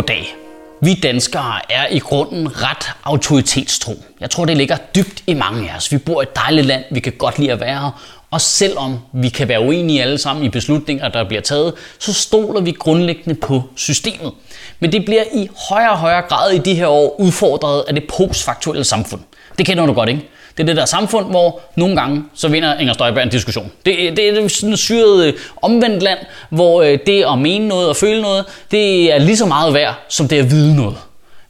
Goddag. Vi danskere er i grunden ret autoritetstro. Jeg tror, det ligger dybt i mange af os. Vi bor i et dejligt land, vi kan godt lide at være her. Og selvom vi kan være uenige alle sammen i beslutninger, der bliver taget, så stoler vi grundlæggende på systemet. Men det bliver i højere og højere grad i de her år udfordret af det postfaktuelle samfund. Det kender du godt, ikke? Det er det der samfund, hvor nogle gange så vinder Inger Støjberg en diskussion. Det, det er sådan et syret øh, omvendt land, hvor øh, det at mene noget og føle noget, det er lige så meget værd, som det at vide noget.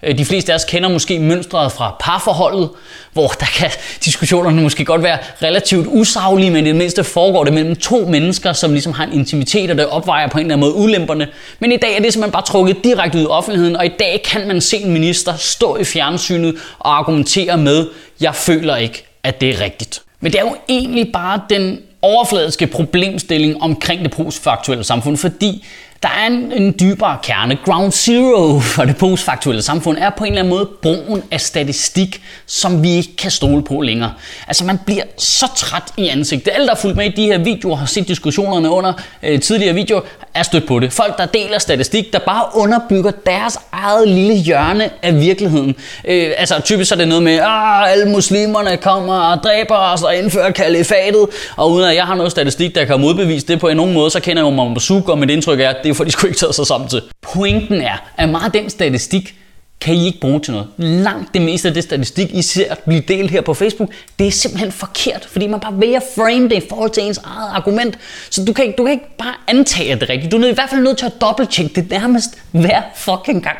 Øh, de fleste af os kender måske mønstret fra parforholdet, hvor der kan diskussionerne måske godt være relativt usaglige, men i det mindste foregår det mellem to mennesker, som ligesom har en intimitet, og det opvejer på en eller anden måde ulemperne. Men i dag er det simpelthen bare trukket direkte ud i offentligheden, og i dag kan man se en minister stå i fjernsynet og argumentere med, jeg føler ikke, at det er rigtigt. Men det er jo egentlig bare den overfladiske problemstilling omkring det postfaktuelle samfund, fordi der er en, en dybere kerne. Ground zero for det postfaktuelle samfund er på en eller anden måde brugen af statistik, som vi ikke kan stole på længere. Altså man bliver så træt i ansigtet. Alle, der har fulgt med i de her videoer, har set diskussionerne under øh, tidligere videoer, er stødt på det. Folk, der deler statistik, der bare underbygger deres eget lille hjørne af virkeligheden. Øh, altså typisk så er det noget med, at ah, alle muslimerne kommer og dræber os og indfører kalifatet, og uden at jeg har noget statistik, der kan modbevise det på en nogen måde, så kender jeg jo Mohammed og mit indtryk er, at det får de sgu ikke taget sig sammen til. Pointen er, at meget af den statistik kan I ikke bruge til noget. Langt det meste af det statistik, I ser blive delt her på Facebook, det er simpelthen forkert, fordi man bare vælger at frame det i forhold til ens eget argument. Så du kan, ikke, du kan ikke bare antage, at det er rigtigt. Du er i hvert fald nødt til at dobbelttjekke det nærmest hver fucking gang.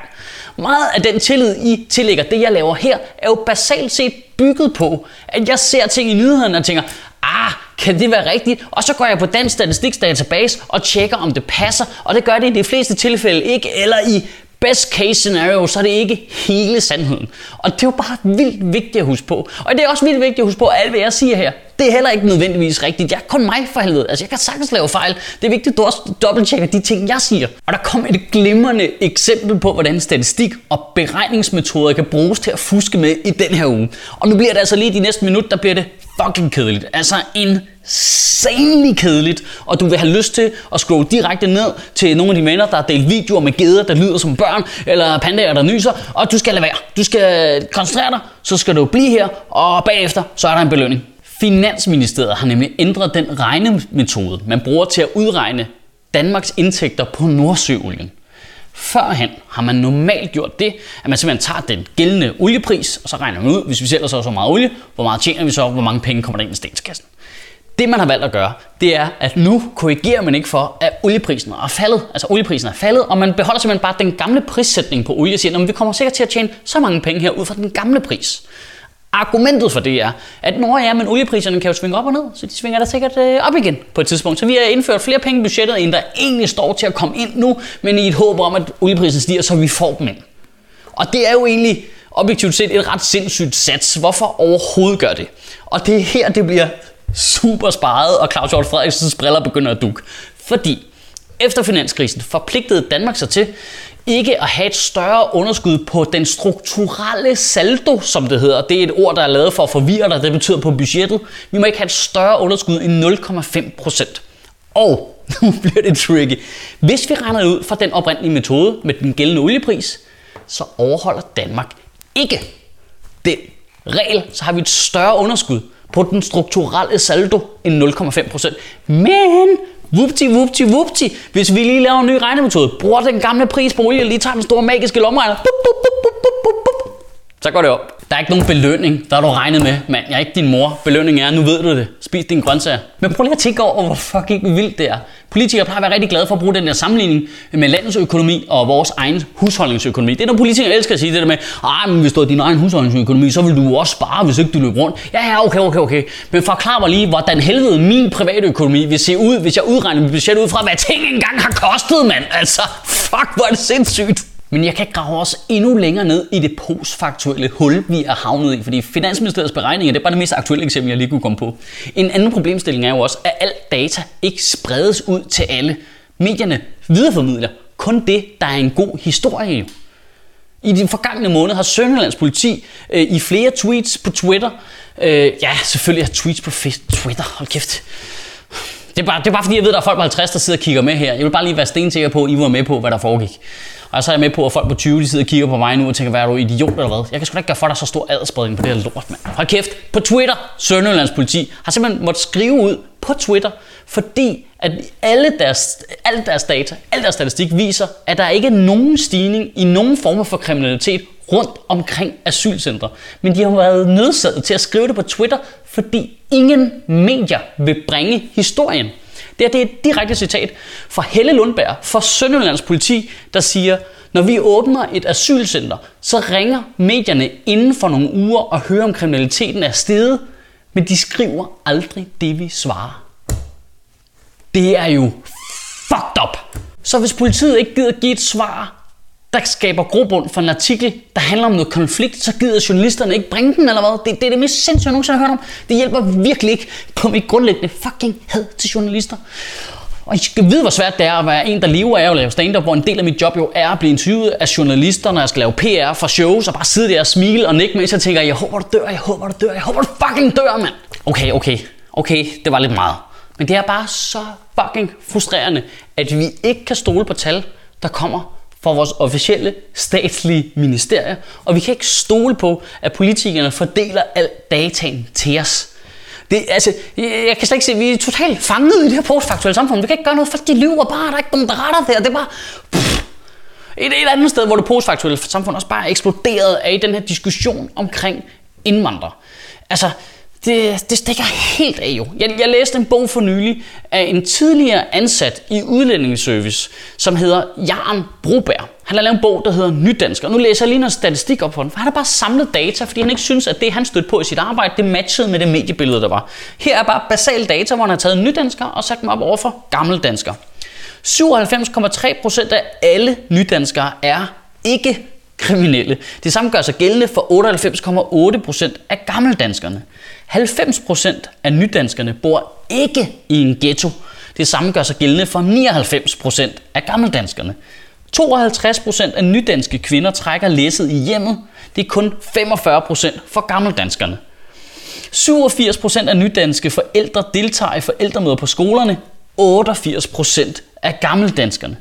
Meget af den tillid, I tillægger det, jeg laver her, er jo basalt set bygget på, at jeg ser ting i nyhederne og tænker, kan det være rigtigt? Og så går jeg på Dansk Statistiks database og tjekker, om det passer, og det gør det i de fleste tilfælde ikke, eller i best case scenario, så er det ikke hele sandheden. Og det er jo bare vildt vigtigt at huske på. Og det er også vildt vigtigt at huske på, at alt hvad jeg siger her, det er heller ikke nødvendigvis rigtigt. Jeg er kun mig for helvede. Altså, jeg kan sagtens lave fejl. Det er vigtigt, at du også dobbelttjekker de ting, jeg siger. Og der kom et glimrende eksempel på, hvordan statistik og beregningsmetoder kan bruges til at fuske med i den her uge. Og nu bliver det altså lige de næste minut, der bliver det fucking kedeligt. Altså en insanely kedeligt, og du vil have lyst til at scrolle direkte ned til nogle af de venner, der har delt videoer med geder, der lyder som børn, eller pandaer, der nyser, og du skal lade være. Du skal koncentrere dig, så skal du blive her, og bagefter, så er der en belønning. Finansministeriet har nemlig ændret den regnemetode, man bruger til at udregne Danmarks indtægter på Nordsøolien. Førhen har man normalt gjort det, at man simpelthen tager den gældende oliepris, og så regner man ud, hvis vi sælger så så meget olie, hvor meget tjener vi så, hvor mange penge kommer der ind i statskassen. Det man har valgt at gøre, det er, at nu korrigerer man ikke for, at olieprisen er faldet. Altså olieprisen er faldet, og man beholder simpelthen bare den gamle prissætning på olie og siger, at vi kommer sikkert til at tjene så mange penge her ud fra den gamle pris. Argumentet for det er, at når ja, men oliepriserne kan jo svinge op og ned, så de svinger der sikkert øh, op igen på et tidspunkt. Så vi har indført flere penge i budgettet, end der egentlig står til at komme ind nu, men i et håb om, at olieprisen stiger, så vi får dem ind. Og det er jo egentlig objektivt set et ret sindssygt sats. Hvorfor overhovedet gør det? Og det er her, det bliver super sparet, og Claus Hjort Frederiksens briller begynder at dukke. Fordi efter finanskrisen forpligtede Danmark sig til ikke at have et større underskud på den strukturelle saldo, som det hedder. Det er et ord, der er lavet for at forvirre dig. Det betyder på budgettet. Vi må ikke have et større underskud end 0,5 procent. Og nu bliver det tricky. Hvis vi regner ud fra den oprindelige metode med den gældende oliepris, så overholder Danmark ikke den regel. Så har vi et større underskud på den strukturelle saldo end 0,5%. Men Wupti, wupti, wupti. Hvis vi lige laver en ny regnemetode, bruger den gamle pris på olie, lige tager den store magiske lommeregner, så går det op. Der er ikke nogen belønning, der har du regnet med, mand. Jeg er ikke din mor. Belønningen er, nu ved du det. Spis din grøntsager. Men prøv lige at tænke over, hvor fucking vildt det er. Politikere plejer at være rigtig glade for at bruge den der sammenligning med landets økonomi og vores egen husholdningsøkonomi. Det er når politikere elsker at sige det der med, ah, men hvis du har din egen husholdningsøkonomi, så vil du også spare, hvis ikke du løber rundt. Ja, ja, okay, okay, okay. Men forklar mig lige, hvordan helvede min private økonomi vil se ud, hvis jeg udregner mit budget ud fra, hvad ting engang har kostet, mand. Altså, fuck, hvor er det sindssygt. Men jeg kan grave os endnu længere ned i det postfaktuelle hul, vi er havnet i, fordi Finansministeriets beregninger, det er bare det mest aktuelle eksempel, jeg lige kunne komme på. En anden problemstilling er jo også, at alt data ikke spredes ud til alle. Medierne videreformidler kun det, der er en god historie. I de forgangne måneder har Sønderlands politi øh, i flere tweets på Twitter, øh, ja selvfølgelig har tweets på Twitter, hold kæft, det er, bare, det er bare fordi, jeg ved, at der er folk på 50, der sidder og kigger med her. Jeg vil bare lige være stensikker på, at I var med på, hvad der foregik. Og så er jeg med på, at folk på 20 de sidder og kigger på mig nu og tænker, hvad er du idiot eller hvad? Jeg kan sgu da ikke gøre for dig så stor adspredning på det her lort, mand. Hold kæft. På Twitter, Sønderjyllands politi har simpelthen måttet skrive ud på Twitter, fordi at alle deres, alle deres data, al deres statistik viser, at der ikke er nogen stigning i nogen former for kriminalitet rundt omkring asylcentre. Men de har været nødsaget til at skrive det på Twitter, fordi ingen medier vil bringe historien. Det, her, det er et direkte citat fra Helle Lundberg fra Sønderjyllands politi, der siger, når vi åbner et asylcenter, så ringer medierne inden for nogle uger og hører om kriminaliteten er steget, men de skriver aldrig det, vi svarer. Det er jo fucked up. Så hvis politiet ikke gider give et svar, der skaber grobund for en artikel, der handler om noget konflikt, så gider journalisterne ikke bringe den, eller hvad? Det, det er det mest sindssyge, jeg nogensinde har hørt om. Det hjælper virkelig ikke på mit grundlæggende fucking had til journalister. Og I skal vide, hvor svært det er at være en, der lever af at lave stand-up, hvor en del af mit job jo er at blive interviewet af journalister, når jeg skal lave PR for shows, og bare sidde der og smile og nikke, mens jeg tænker, jeg håber, du dør, jeg håber, du dør, jeg håber, du fucking dør, mand. Okay, okay, okay, det var lidt meget. Men det er bare så fucking frustrerende, at vi ikke kan stole på tal, der kommer fra vores officielle statslige ministerier, og vi kan ikke stole på, at politikerne fordeler al dataen til os. Det, altså, jeg kan slet ikke se, vi er totalt fanget i det her postfaktuelle samfund. Vi kan ikke gøre noget, for de lyver bare. Der er ikke nogen, der retter der. Det er bare... Pff. Et, et andet sted, hvor det postfaktuelle samfund også bare er eksploderet, er i den her diskussion omkring indvandrere. Altså, det, det stikker helt af jo. Jeg, jeg læste en bog for nylig af en tidligere ansat i udlændingsservice, som hedder Jarn Broberg. Han har lavet en bog, der hedder Nydansk, og nu læser jeg lige noget statistik op for den, for han har bare samlet data, fordi han ikke synes, at det, han stødte på i sit arbejde, det matchede med det mediebillede, der var. Her er bare basal data, hvor han har taget nydansker og sat dem op over for gammeldansker. 97,3 procent af alle nydanskere er ikke kriminelle. Det samme gør sig gældende for 98,8% af gammeldanskerne. 90% af nydanskerne bor ikke i en ghetto. Det samme gør sig gældende for 99% af gammeldanskerne. 52% af nydanske kvinder trækker læsset i hjemmet. Det er kun 45% for gammeldanskerne. 87% af nydanske forældre deltager i forældremøder på skolerne. 88% af gammeldanskerne.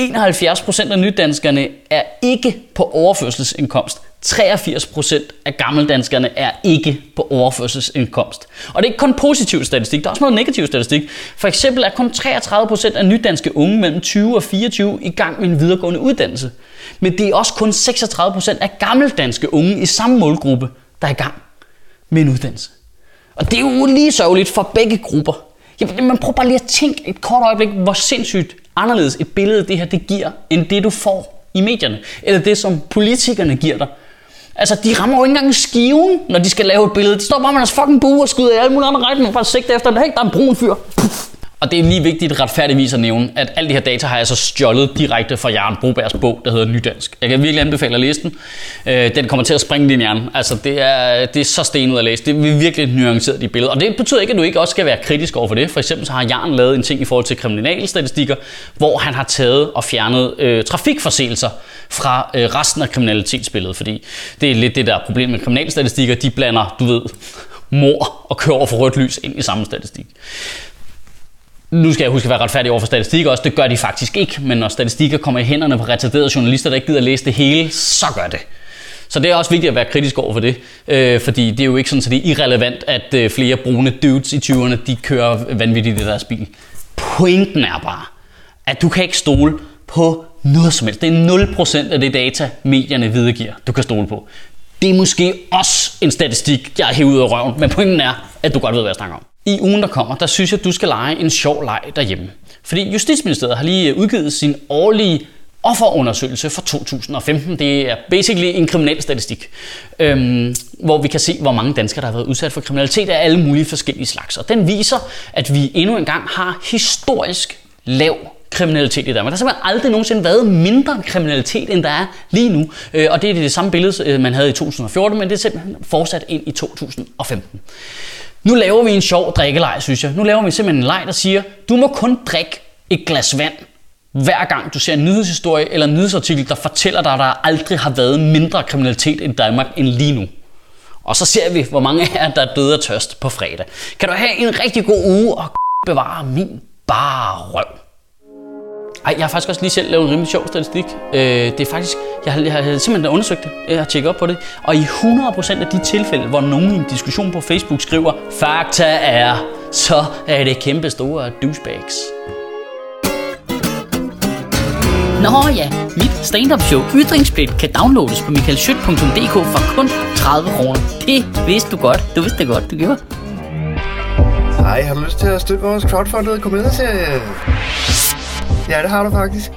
71% af nydanskerne er ikke på overførselsindkomst. 83% af gammeldanskerne er ikke på overførselsindkomst. Og det er ikke kun positiv statistik, der er også noget negativ statistik. For eksempel er kun 33% af nydanske unge mellem 20 og 24 i gang med en videregående uddannelse. Men det er også kun 36% af gammeldanske unge i samme målgruppe, der er i gang med en uddannelse. Og det er jo lige sørgeligt for begge grupper. Man prøver bare lige at tænke et kort øjeblik, hvor sindssygt anderledes et billede det her det giver, end det du får i medierne. Eller det, som politikerne giver dig. Altså, de rammer jo ikke engang skiven, når de skal lave et billede. De står bare med deres fucking bue og skyder i alle mulige andre retninger. Bare sigte efter, hey, der er en brun fyr. Puff. Og det er lige vigtigt retfærdigvis at nævne, at alle de her data har jeg så stjålet direkte fra Jørgen Brobergs bog, der hedder Nydansk. Jeg kan virkelig anbefale at læse den. Øh, den kommer til at springe din hjerne. Altså, det er, det er så stenet at læse. Det er virkelig nuanceret, de billeder. Og det betyder ikke, at du ikke også skal være kritisk over for det. For eksempel så har Jørgen lavet en ting i forhold til kriminalstatistikker, hvor han har taget og fjernet øh, trafikforseelser fra øh, resten af kriminalitetsbilledet. Fordi det er lidt det der problem med kriminalstatistikker. De blander, du ved, mor og kører over for rødt lys ind i samme statistik. Nu skal jeg huske at være retfærdig over for statistik også. Det gør de faktisk ikke, men når statistikker kommer i hænderne på retarderede journalister, der ikke gider læse det hele, så gør det. Så det er også vigtigt at være kritisk over for det, øh, fordi det er jo ikke sådan, at det er irrelevant, at øh, flere brune dudes i 20'erne, de kører vanvittigt i deres bil. Pointen er bare, at du kan ikke stole på noget som helst. Det er 0% af det data, medierne videregiver, du kan stole på. Det er måske også en statistik, jeg har hævet ud af røven, men pointen er, at du godt ved, hvad jeg snakker om. I ugen, der kommer, der synes jeg, at du skal lege en sjov leg derhjemme. Fordi Justitsministeriet har lige øh, udgivet sin årlige offerundersøgelse for 2015. Det er basically en kriminel statistik, øhm, hvor vi kan se, hvor mange danskere, der har været udsat for kriminalitet af alle mulige forskellige slags. Og den viser, at vi endnu engang har historisk lav kriminalitet i Danmark. Der har simpelthen aldrig nogensinde været mindre kriminalitet, end der er lige nu. Øh, og det er det samme billede, øh, man havde i 2014, men det er simpelthen fortsat ind i 2015. Nu laver vi en sjov drikkeleg, synes jeg. Nu laver vi simpelthen en leg, der siger, du må kun drikke et glas vand, hver gang du ser en nyhedshistorie eller en nyhedsartikel, der fortæller dig, at der aldrig har været mindre kriminalitet i Danmark end lige nu. Og så ser vi, hvor mange af jer, der er døde af tørst på fredag. Kan du have en rigtig god uge og bevare min bare røv. Ej, jeg har faktisk også lige selv lavet en rimelig sjov statistik. Øh, det er faktisk, jeg har, jeg har simpelthen undersøgt det. Jeg har tjekket op på det. Og i 100% af de tilfælde, hvor nogen i en diskussion på Facebook skriver, fakta er, så er det kæmpe store douchebags. Nå ja, mit stand-up show Ytringsplit kan downloades på michaelschødt.dk for kun 30 kroner. Det vidste du godt. Du vidste det godt, du gjorde. Hej, har du lyst til at støtte vores crowdfundede komedieserie? Ja, det har du faktisk.